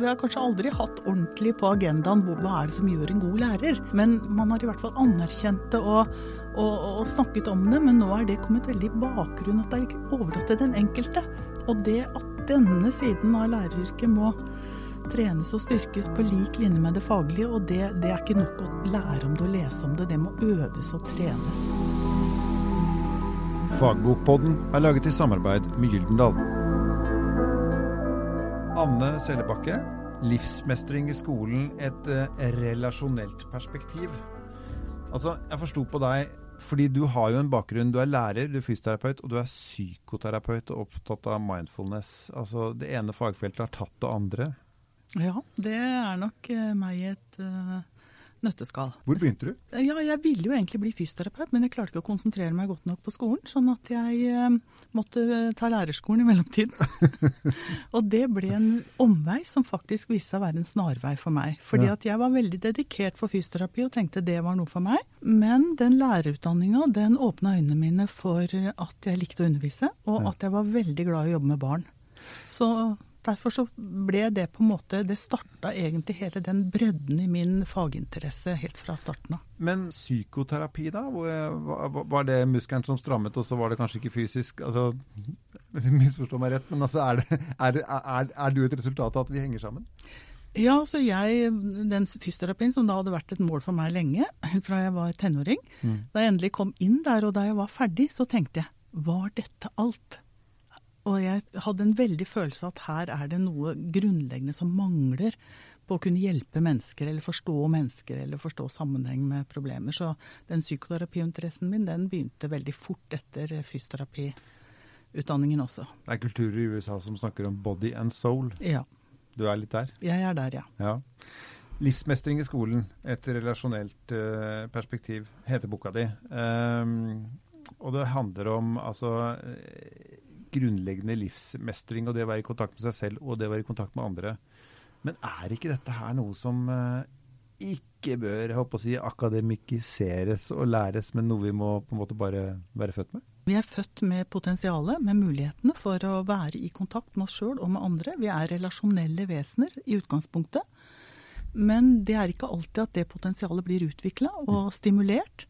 vi har kanskje aldri hatt ordentlig på agendaen hva er det som gjør en god lærer. Men man har i hvert fall anerkjent det og, og, og snakket om det. Men nå er det kommet veldig i bakgrunnen, at det er overlatt til den enkelte. Og det at denne siden av læreryrket må trenes og styrkes på lik linje med det faglige, og det, det er ikke nok å lære om det og lese om det, det må øves og trenes. Fagbokpodden er laget i samarbeid med Gyldendal. Anne Sellebakke, livsmestring i skolen, et uh, relasjonelt perspektiv. Altså, jeg forsto på deg fordi du har jo en bakgrunn. Du er lærer, du er fysioterapeut, og du er psykoterapeut og opptatt av mindfulness. Altså, det ene fagfeltet har tatt det andre. Ja, det er nok uh, meg i et uh, nøtteskall. Hvor begynte du? Ja, Jeg ville jo egentlig bli fysioterapeut, men jeg klarte ikke å konsentrere meg godt nok på skolen, sånn at jeg eh, måtte ta lærerskolen i mellomtiden. og det ble en omvei som faktisk viste seg å være en snarvei for meg. Fordi ja. at jeg var veldig dedikert for fysioterapi og tenkte det var noe for meg. Men den lærerutdanninga den åpna øynene mine for at jeg likte å undervise, og at jeg var veldig glad i å jobbe med barn. Så Derfor så ble det på en måte Det starta egentlig hele den bredden i min faginteresse helt fra starten av. Men psykoterapi, da? Var det muskelen som strammet, og så var det kanskje ikke fysisk? Altså, Misforstå meg rett, men altså, er, det, er, er, er, du et resultat av at vi henger sammen? Ja, så jeg, den fysioterapien som da hadde vært et mål for meg lenge, fra jeg var tenåring, mm. da jeg endelig kom inn der, og da jeg var ferdig, så tenkte jeg var dette alt? Og jeg hadde en veldig følelse at her er det noe grunnleggende som mangler på å kunne hjelpe mennesker, eller forstå mennesker, eller forstå sammenheng med problemer. Så den psykoterapiinteressen min den begynte veldig fort etter fysioterapiutdanningen også. Det er kulturer i USA som snakker om body and soul. Ja. Du er litt der? Jeg er der, ja. ja. Livsmestring i skolen, et relasjonelt uh, perspektiv, heter boka di. Um, og det handler om altså grunnleggende livsmestring og det å være i kontakt med seg selv og det å være i kontakt med andre. Men er ikke dette her noe som uh, ikke bør jeg håper å si, akademikiseres og læres, men noe vi må på en måte bare være født med? Vi er født med potensialet, med mulighetene for å være i kontakt med oss sjøl og med andre. Vi er relasjonelle vesener i utgangspunktet. Men det er ikke alltid at det potensialet blir utvikla og stimulert.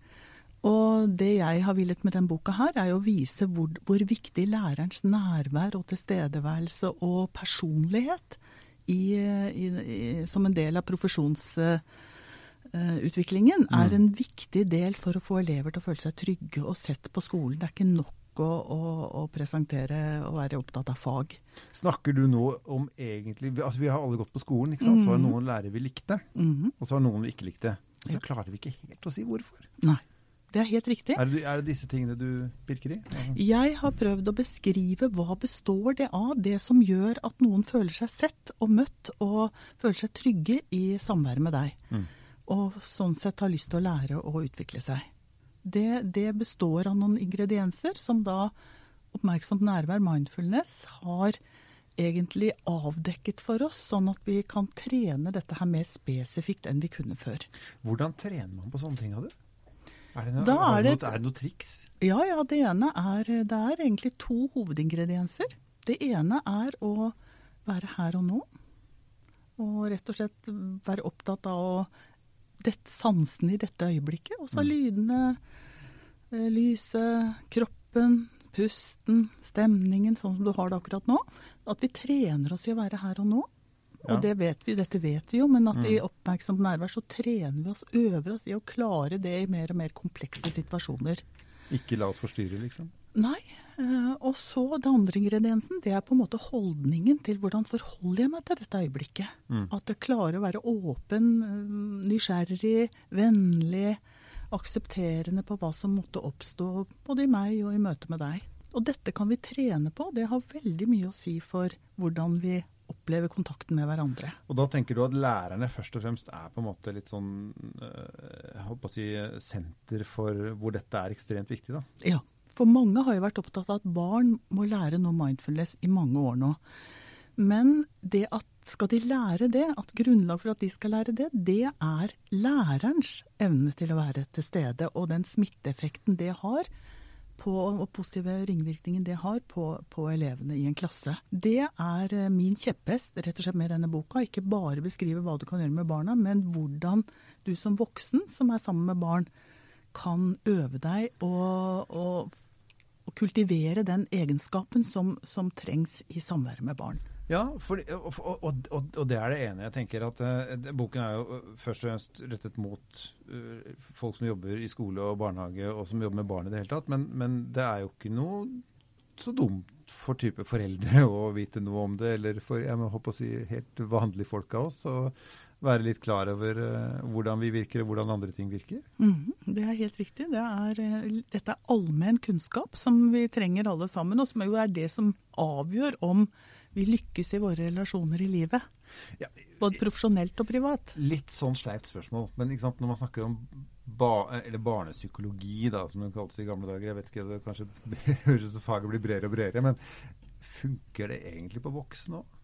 Og det jeg har villet med denne boka her, er å vise hvor, hvor viktig lærerens nærvær og tilstedeværelse og personlighet i, i, i, som en del av profesjonsutviklingen uh, er en viktig del for å få elever til å føle seg trygge og sett på skolen. Det er ikke nok å, å, å presentere og være opptatt av fag. Snakker du nå om egentlig altså Vi har alle gått på skolen, ikke sant? Mm. så var det mhm. noen lærere vi likte, mm. og så var det noen vi ikke likte. Og så ja. klarer vi ikke helt å si hvorfor. Nei. Det er helt riktig. Er det, er det, disse tingene du pirker i? Jeg har prøvd å beskrive hva består det av, det som gjør at noen føler seg sett og møtt og føler seg trygge i samværet med deg. Mm. Og sånn sett har lyst til å lære å utvikle seg. Det, det består av noen ingredienser som da oppmerksomt nærvær, mindfulness, har egentlig avdekket for oss, sånn at vi kan trene dette her mer spesifikt enn vi kunne før. Hvordan trener man på sånne ting? Hadde? Er det, noe, er, det, er det noe triks? Ja, ja. Det ene er Det er egentlig to hovedingredienser. Det ene er å være her og nå. Og rett og slett være opptatt av å dette, sansene i dette øyeblikket. Og så mm. lydene, eh, lyset, kroppen, pusten, stemningen, sånn som du har det akkurat nå. At vi trener oss i å være her og nå. Ja. Og det vet vi, dette vet vi jo, men at mm. i oppmerksomt nærvær så trener vi oss, øver oss i å klare det i mer og mer komplekse situasjoner. Ikke la oss forstyrre, liksom? Nei. Eh, og så det andre ingrediensen, det er på en måte holdningen til hvordan forholder jeg meg til dette øyeblikket. Mm. At jeg klarer å være åpen, eh, nysgjerrig, vennlig, aksepterende på hva som måtte oppstå både i meg og i møte med deg. Og dette kan vi trene på. Det har veldig mye å si for hvordan vi opplever kontakten med hverandre. Og da tenker du at lærerne først og fremst er på en måte litt sånn eh, jeg håper å si, senter for hvor dette er ekstremt viktig, da? Ja. For mange har jo vært opptatt av at barn må lære noe mindfulness i mange år nå. Men det at skal de lære det, at grunnlag for at de skal lære det, det er lærerens evne til å være til stede, og den smitteeffekten det har på, og positive ringvirkningen det har på, på, elevene i en klasse. Det er eh, min kjepphest rett og slett med denne boka. Ikke bare beskrive hva du kan gjøre med barna, men hvordan du som voksen som er sammen med barn, kan øve deg og, og, og kultivere den egenskapen som, som trengs i samværet med barn. Ja, for, og, og, og, det er det ene. Jeg tenker at uh, Boken er jo eh, først og fremst rettet mot uh, folk som jobber i skole og barnehage, og som jobber med barn i det hele tatt. Men, men, det er jo ikke noe så dumt for type foreldre å vite noe om det, eller for jeg må håpe å si helt vanlige folk av oss. å være litt klar over uh, hvordan vi virker og hvordan andre ting virker. Mm, det er helt riktig. Det er, dette er allmenn kunnskap som vi trenger alle sammen, og som jo er det som avgjør om vi lykkes i våre relasjoner i livet. Ja, Både profesjonelt og privat. Litt sånn sleipt spørsmål. Men når man snakker om ba, barnepsykologi, da, som det kaltes i gamle dager Jeg vet ikke, det kanskje høres ut som faget blir bredere og bredere. Men funker det egentlig på voksne òg?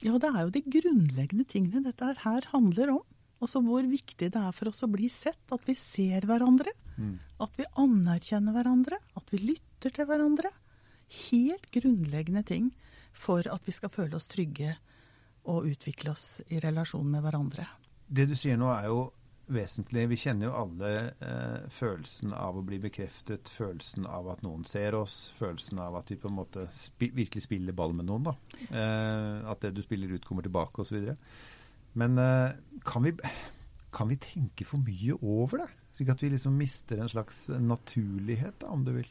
Ja, det er jo de grunnleggende tingene dette her handler om. Også hvor viktig det er for oss å bli sett. At vi ser hverandre. Mm. At vi anerkjenner hverandre. At vi lytter til hverandre. Helt grunnleggende ting for at vi skal føle oss trygge og utvikle oss i relasjon med hverandre. Det du sier nå er jo vesentlig. Vi kjenner jo alle eh, følelsen av å bli bekreftet, følelsen av at noen ser oss, følelsen av at vi på en måte spi virkelig spiller ball med noen. da. Eh, at det du spiller ut, kommer tilbake osv. Men eh, kan, vi, kan, vi, tenke for mye over det? Slik at vi liksom mister en slags naturlighet, da, om du vil?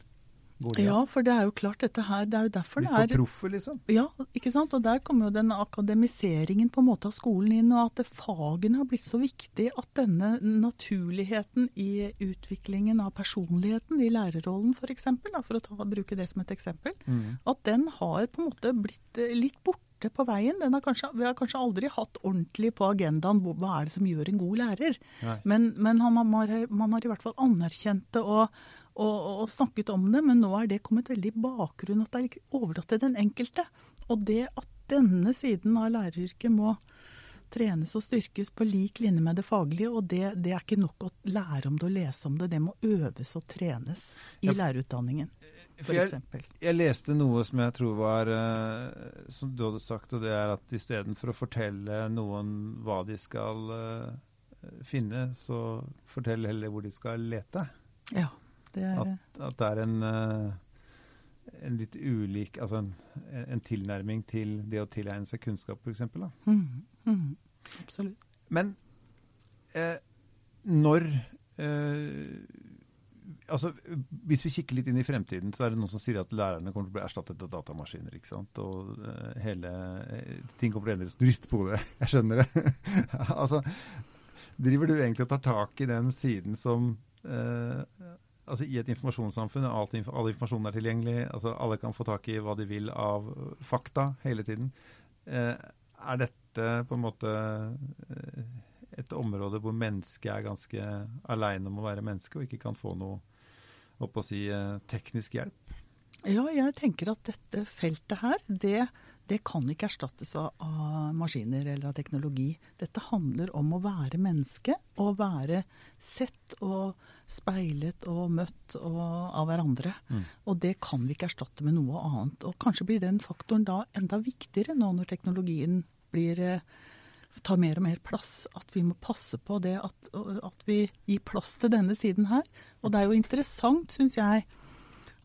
Ja, for det er jo klart dette her Det er jo derfor det er Vi får proffe, liksom. Ja, ikke sant. Og der kommer jo den akademiseringen på en måte av skolen inn, og at fagene har blitt så viktig at denne naturligheten i utviklingen av personligheten i lærerrollen f.eks., for, for å ta, bruke det som et eksempel, mm. at den har på en måte blitt eh, litt borte på veien. Har kanskje, vi har kanskje aldri hatt ordentlig på agendaen hva er det som gjør en god lærer. Men, men han, man, har, man, har, i hvert fall anerkjent det og, og, og, snakket om det, men nå er det kommet veldig i bakgrunnen. At det er overlatt til den enkelte. Og det at denne siden av læreryrket må trenes og styrkes på lik linje med det faglige, og det, det, er ikke nok å lære om det og lese om det, det må øves og trenes i ja, lærerutdanningen. For jeg, jeg, leste noe som jeg tror var uh, som du hadde sagt, og det er at istedenfor å fortelle noen hva de skal uh, finne, så fortell heller hvor de skal lete. Ja. Det er, at, at, det er en, uh, en litt ulik Altså en, en, tilnærming til det å tilegne seg kunnskap, f.eks. Mm, mm, absolutt. Men eh, når eh, altså, Hvis vi kikker litt inn i fremtiden, så er det noen som sier at lærerne kommer til å bli erstattet av datamaskiner. ikke sant? Og uh, hele uh, ting kommer til å endres. Du rister på hodet, jeg skjønner det. altså, driver du egentlig og tar tak i den siden som uh, altså I et informasjonssamfunn all informasjon er tilgjengelig. altså Alle kan få tak i hva de vil av fakta hele tiden. Eh, er dette på en måte eh, et område hvor mennesket er ganske aleine om å være menneske, og ikke kan få noe å si, eh, teknisk hjelp? Ja, jeg tenker at dette feltet her, det det kan ikke erstattes av, av, maskiner eller av teknologi. Dette handler om å være menneske og være sett og speilet og møtt og, av hverandre. Mm. Og det kan vi ikke erstatte med noe annet. Og kanskje blir den faktoren da enda viktigere nå når teknologien blir eh, tar mer og mer plass. At vi må passe på det at, at vi gir plass til denne siden her. Og det er jo interessant, syns jeg,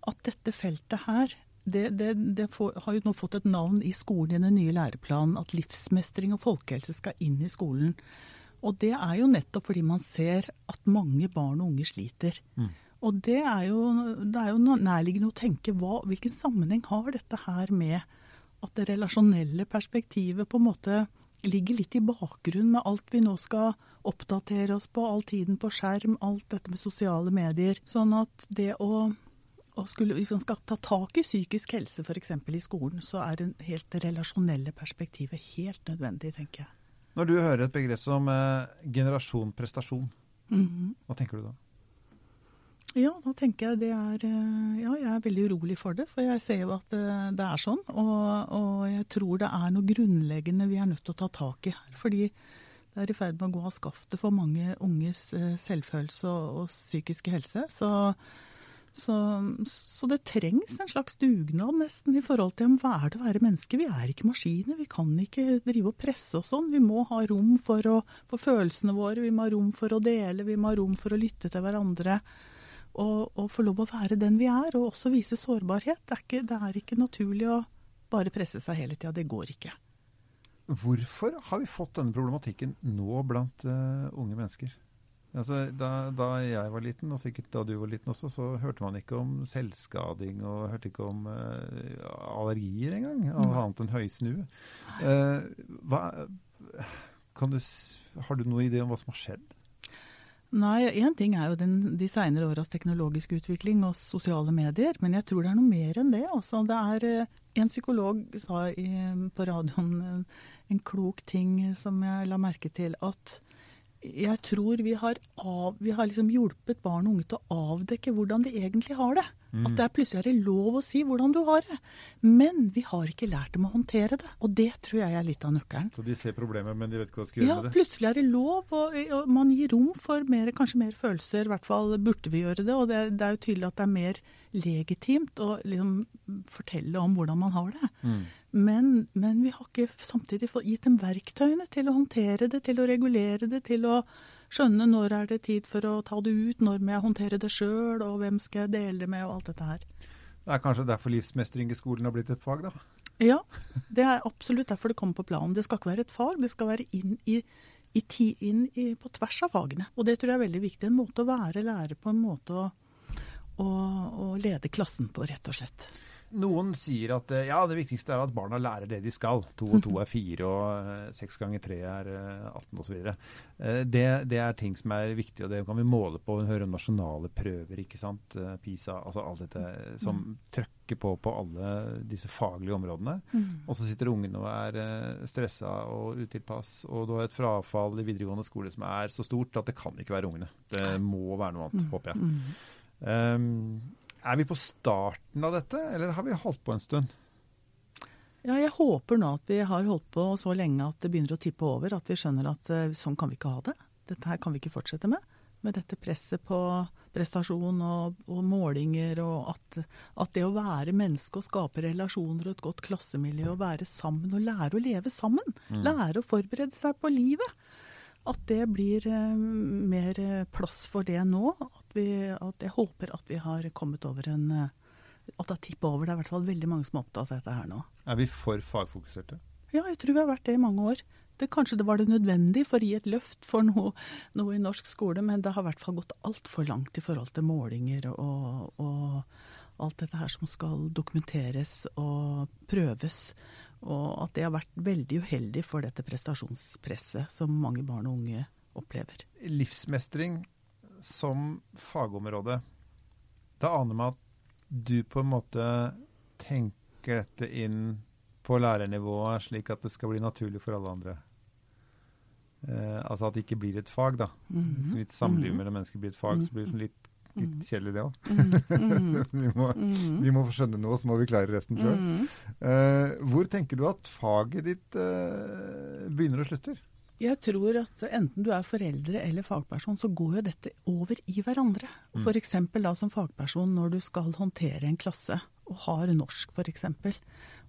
at dette feltet her det, det, det får, har jo nå fått et navn i skolen i den nye læreplanen, at livsmestring og folkehelse skal inn i skolen. Og det er jo nettopp fordi man ser at mange barn og unge sliter. Mm. Og det er, jo, det er, jo, nærliggende å tenke hva, hvilken sammenheng har dette her med at det relasjonelle perspektivet på en måte ligger litt i bakgrunnen med alt vi nå skal oppdatere oss på, all tiden på skjerm, alt dette med sosiale medier. Sånn at det å og skulle, Hvis man skal ta tak i psykisk helse f.eks. i skolen, så er det helt relasjonelle perspektivet helt nødvendig, tenker jeg. Når du hører et begrep som eh, generasjon prestasjon, mm -hmm. hva tenker du da? Ja, da tenker jeg det er eh, Ja, jeg er veldig urolig for det. For jeg ser jo at eh, det er sånn. Og, og jeg tror det er noe grunnleggende vi er nødt til å ta tak i her. Fordi det er i ferd med å gå av skaftet for mange unges eh, selvfølelse og, og psykiske helse. Så Så, så, det trengs en slags dugnad nesten i forhold til hva er det å være menneske. Vi er ikke maskiner. Vi kan ikke drive og presse og sånn. Vi må ha rom for, å, for, følelsene våre. Vi må ha rom for å dele. Vi må ha rom for å lytte til hverandre. Og, og få lov å være den vi er, og også vise sårbarhet. Det er ikke, det er ikke naturlig å bare presse seg hele tida. Det går ikke. Hvorfor har vi fått denne problematikken nå blant uh, unge mennesker? Altså, da, da, jeg var liten, og sikkert da du var liten også, så hørte man ikke om selvskading og hørte ikke om uh, allergier engang, annet enn høysnue. Uh, har du noen idé om hva som har skjedd? Nei, én ting er jo den, de seinere åras teknologiske utvikling og sosiale medier, men jeg tror det er noe mer enn det. Altså, det er uh, En psykolog sa i, på radioen en klok ting som jeg la merke til, at jeg tror vi har, av, vi har liksom hjulpet barn og unge til å avdekke hvordan de egentlig har det. Mm. At det er plutselig er det lov å si hvordan du har det. Men vi har ikke lært dem å håndtere det. Og det tror jeg er litt av nøkkelen. Så de ser problemet, men de vet ikke hva de skal gjøre ja, med det? Ja, plutselig er det lov, og, og, man gir rom for mer, kanskje mer følelser. I hvert fall burde vi gjøre det. Og det, det er jo tydelig at det er mer legitimt å liksom fortelle om hvordan man har det. Mm. Men, men, vi har ikke samtidig gitt dem verktøyene til å håndtere det, til å regulere det, til å skjønne når er det tid for å ta det ut, når må jeg håndtere det sjøl, og hvem skal jeg dele det med, og alt dette her. Det er kanskje derfor livsmestring i skolen har blitt et fag, da? Ja, det er absolutt derfor det kommer på planen. Det skal ikke være et fag, det skal være inn, i, i, inn i, på tvers av fagene. Og det tror jeg er veldig viktig. En måte å være lærer på, en måte å, å, å lede klassen på, rett og slett. Noen sier at eh, ja, det viktigste er at barna lærer det de skal. To og to er fire, og eh, seks ganger tre er 18 eh, osv. Det, det er ting som er viktig, og det kan vi måle på. Vi hører om nasjonale prøver, ikke sant. PISA, altså alt dette som mm. trøkker på på alle disse faglige områdene. Mm. Og så sitter ungene og er stressa og utilpass, og du har et frafall i videregående skole som er så stort at det kan ikke være ungene. Det må være noe annet, mm. håper jeg. Um, er vi på starten av dette, eller har vi holdt på en stund? Ja, jeg håper nå at vi har holdt på så lenge at det begynner å tippe over. At vi skjønner at uh, sånn kan vi ikke ha det. Dette her kan vi ikke fortsette med. Med dette presset på prestasjon og, og målinger, og at, at, det å være menneske og skape relasjoner og et godt klassemiljø og være sammen og lære å leve sammen, mm. lære å forberede seg på livet, at det blir eh, mer plass for det nå. At, vi, at, jeg håper at vi har kommet over en uh, At det har tippa over. Det er i hvert fall veldig mange som er opptatt av dette her nå. Er vi for fagfokuserte? Ja, jeg tror vi har vært det i mange år. Det, kanskje det var det nødvendig for å gi et løft for noe, noe, i norsk skole, men det har i hvert fall gått altfor langt i forhold til målinger og, og alt dette her som skal dokumenteres og prøves. Og at det har vært veldig uheldig for dette prestasjonspresset som mange barn og unge opplever. Livsmestring som fagområde, da aner man at du på en måte tenker dette inn på lærernivået slik at det skal bli naturlig for alle andre. Eh, altså at det ikke blir et fag, da. Mm -hmm. Så vidt samliv mhm. mellom mennesker blir et fag, så blir det litt litt mm. kjedelig, det òg. Mm. vi, må, vi må få skjønne noe, så må vi klare resten sjøl. Eh, hvor tenker du at faget ditt eh, begynner og slutter? Jeg tror at enten du er foreldre eller fagperson, så går jo dette over i hverandre. Mm. F.eks. da som fagperson når du skal håndtere en klasse og har norsk f.eks.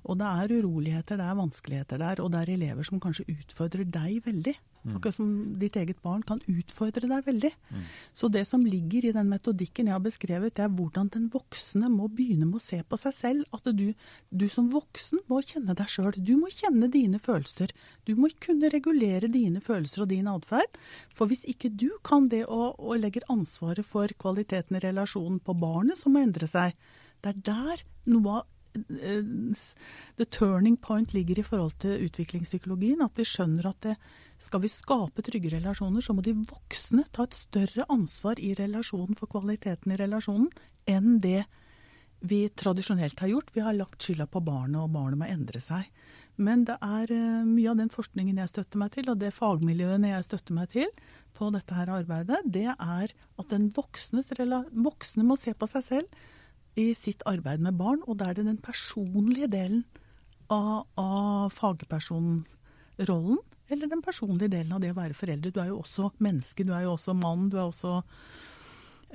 Og det er uroligheter, det er vanskeligheter der, og det er elever som kanskje utfordrer deg veldig. Mm. Akkurat som ditt eget barn kan utfordre deg veldig. Mm. Så det som ligger i den metodikken jeg har beskrevet, det er hvordan den voksne må begynne med å se på seg selv. At du, du som voksen må kjenne deg sjøl. Du må kjenne dine følelser. Du må kunne regulere dine følelser og din atferd. For hvis ikke du kan det og, og legger ansvaret for kvaliteten i relasjonen på barnet, som må endre seg, det er der noe av the turning point ligger i forhold til utviklingspsykologien. At vi skjønner at det, skal vi skape trygge relasjoner, så må de voksne ta et større ansvar i relasjonen for kvaliteten i relasjonen enn det vi tradisjonelt har gjort. Vi har lagt skylda på barnet, og barnet må endre seg. Men det er uh, mye av den forskningen jeg støtter meg til, og det fagmiljøene jeg støtter meg til på dette her arbeidet, det er at den voksne må se på seg selv i sitt arbeid med barn, og da er det den personlige delen av, av fagpersonrollen, eller den personlige delen av det å være foreldre. Du er jo også menneske, du er jo også mann, du er også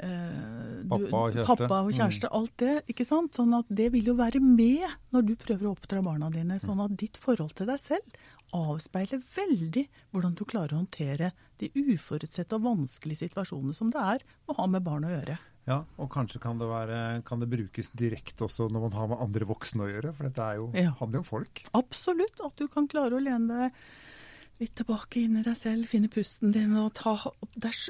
eh, du- Pappa og pappa og kjæreste, alt det. ikke sant? Sånn at det vil jo være med når du prøver å oppdra barna dine. Sånn at ditt forhold til deg selv avspeiler veldig hvordan du klarer å håndtere de uforutsette og vanskelige situasjonene som det er å ha med barn å gjøre. Ja, og kanskje kan det, være, kan det brukes direkte også når man har med andre voksne å gjøre, for dette er jo, Ja. handler jo om folk. Absolutt. At du kan klare å lene deg litt tilbake inn i deg selv, finne pusten din og ta,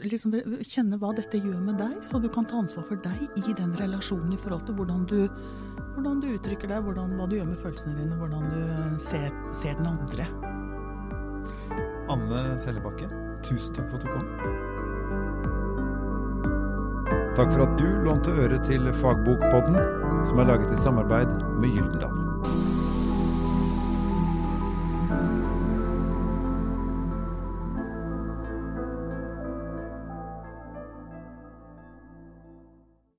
liksom, kjenne hva dette gjør med deg, så du kan ta ansvar for deg i den relasjonen i forhold til hvordan du, hvordan du uttrykker deg, hvordan, hva du gjør med følelsene dine, hvordan du ser, ser den andre. Anne Sellebakke, tusen takk for at du kom. Takk for at du lånte øre til Fagbokpodden, som er laget i samarbeid med Gyldendal.